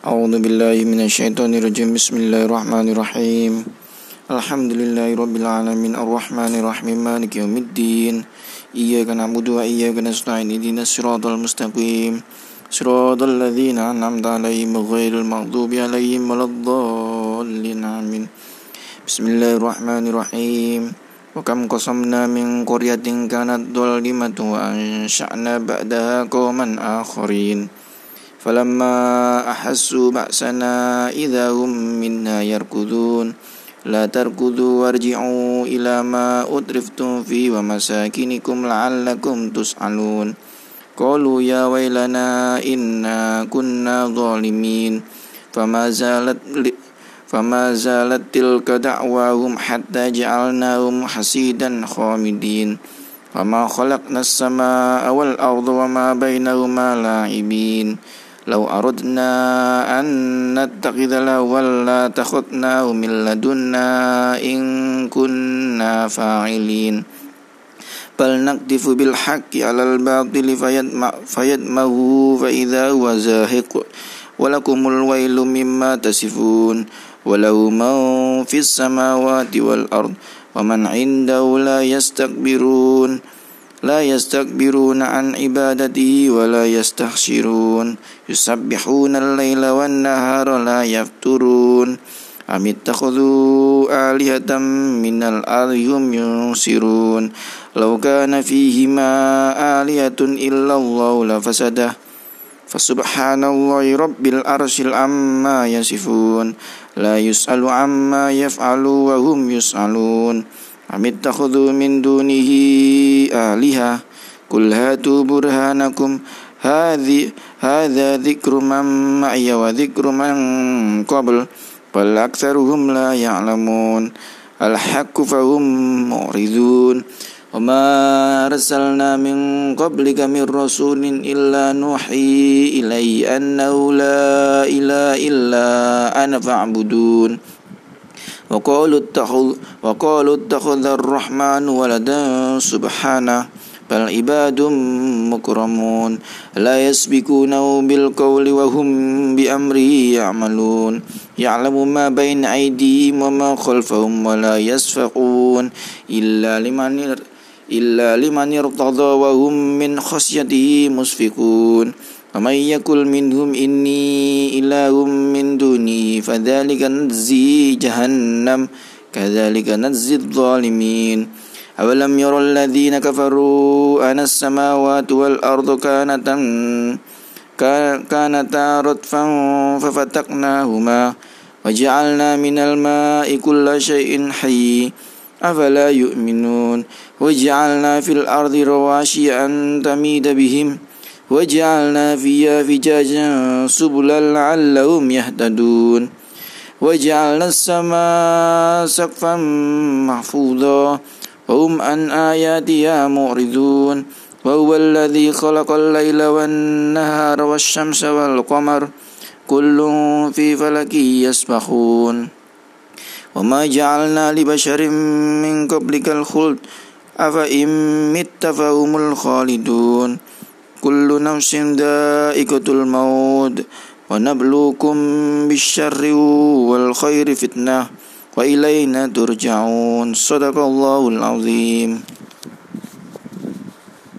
أعوذ بالله من الشيطان الرجيم. بسم الله الرحمن الرحيم. الحمد لله رب العالمين. الرحمن الرحيم. مالك يوم الدين. إياك نعبد وإياك نستعين. اهدنا الصراط المستقيم. صراط الذين أنعمت عليهم غير المغضوب عليهم ولا الضالين. آمين. بسم الله الرحمن الرحيم. وكم قصمنا من قرية كانت ظالمة وأنشأنا بعدها قوما آخرين. فلما أحسوا بأسنا إذا هم منا يركضون لا تركضوا وارجعوا إلى ما أترفتم فيه ومساكنكم لعلكم تسألون قالوا يا ويلنا إنا كنا ظالمين فما زالت فما زالت تلك دعواهم حتى جعلناهم حسيدا خامدين وما خلقنا السماء والأرض وما بينهما لاعبين لو أردنا أن نتخذ لهوا لاتخذناه من لدنا إن كنا فاعلين. بل نقذف بالحق على الباطل فيدمه فإذا هو زاهق. ولكم الويل مما تصفون وله من في السماوات والأرض ومن عنده لا يستكبرون. لا يستكبرون عن عبادته ولا يستخشرون يسبحون الليل والنهار لا يفترون. أم اتخذوا آلهة من الأرض هم ينصرون. لو كان فيهما آلهة إلا الله لفسده. فسبحان الله رب العرش عما يصفون. لا يسأل عما يفعل وهم يسألون. أم اتخذوا من دونه آلهة؟ قل هاتوا برهانكم. هذه هذا ذكر من معي وذكر من قبل بل أكثرهم لا يعلمون. الحق فهم معرضون. وما أرسلنا من قبلك من رسول إلا نوحي إليه أنه لا إله إلا أنا فاعبدون. وقالوا اتخذ وقالوا اتخذ الرحمن ولدا سبحانه بل عباد مكرمون. لا يسبقونه بالقول وهم بأمره يعملون. يعلم ما بين أيديهم وما خلفهم ولا يسفقون إلا لمن إلا لمن ارتضى وهم من خشيته مسفقون ومن يقل منهم إني إله من دوني فذلك نجزي جهنم كذلك نجزي الظالمين. أولم ير الذين كفروا أن السماوات والأرض كانتا كانتا رتفا ففتقناهما وجعلنا من الماء كل شيء حي. أفلا يؤمنون؟ وجعلنا في الأرض رواشي أن تميد بهم. وجعلنا فيها فجاجا سبلا لعلهم يهتدون. وجعلنا السماء سقفا محفوظا. وهم عن آياتها معرضون. وهو الذي خلق الليل والنهار والشمس والقمر. كل في فلك يسبحون. وما جعلنا لبشر من قبلك الخلد أفإن مت فهم الخالدون كل نفس ذائقة الموت ونبلوكم بالشر والخير فتنة وإلينا ترجعون صدق الله العظيم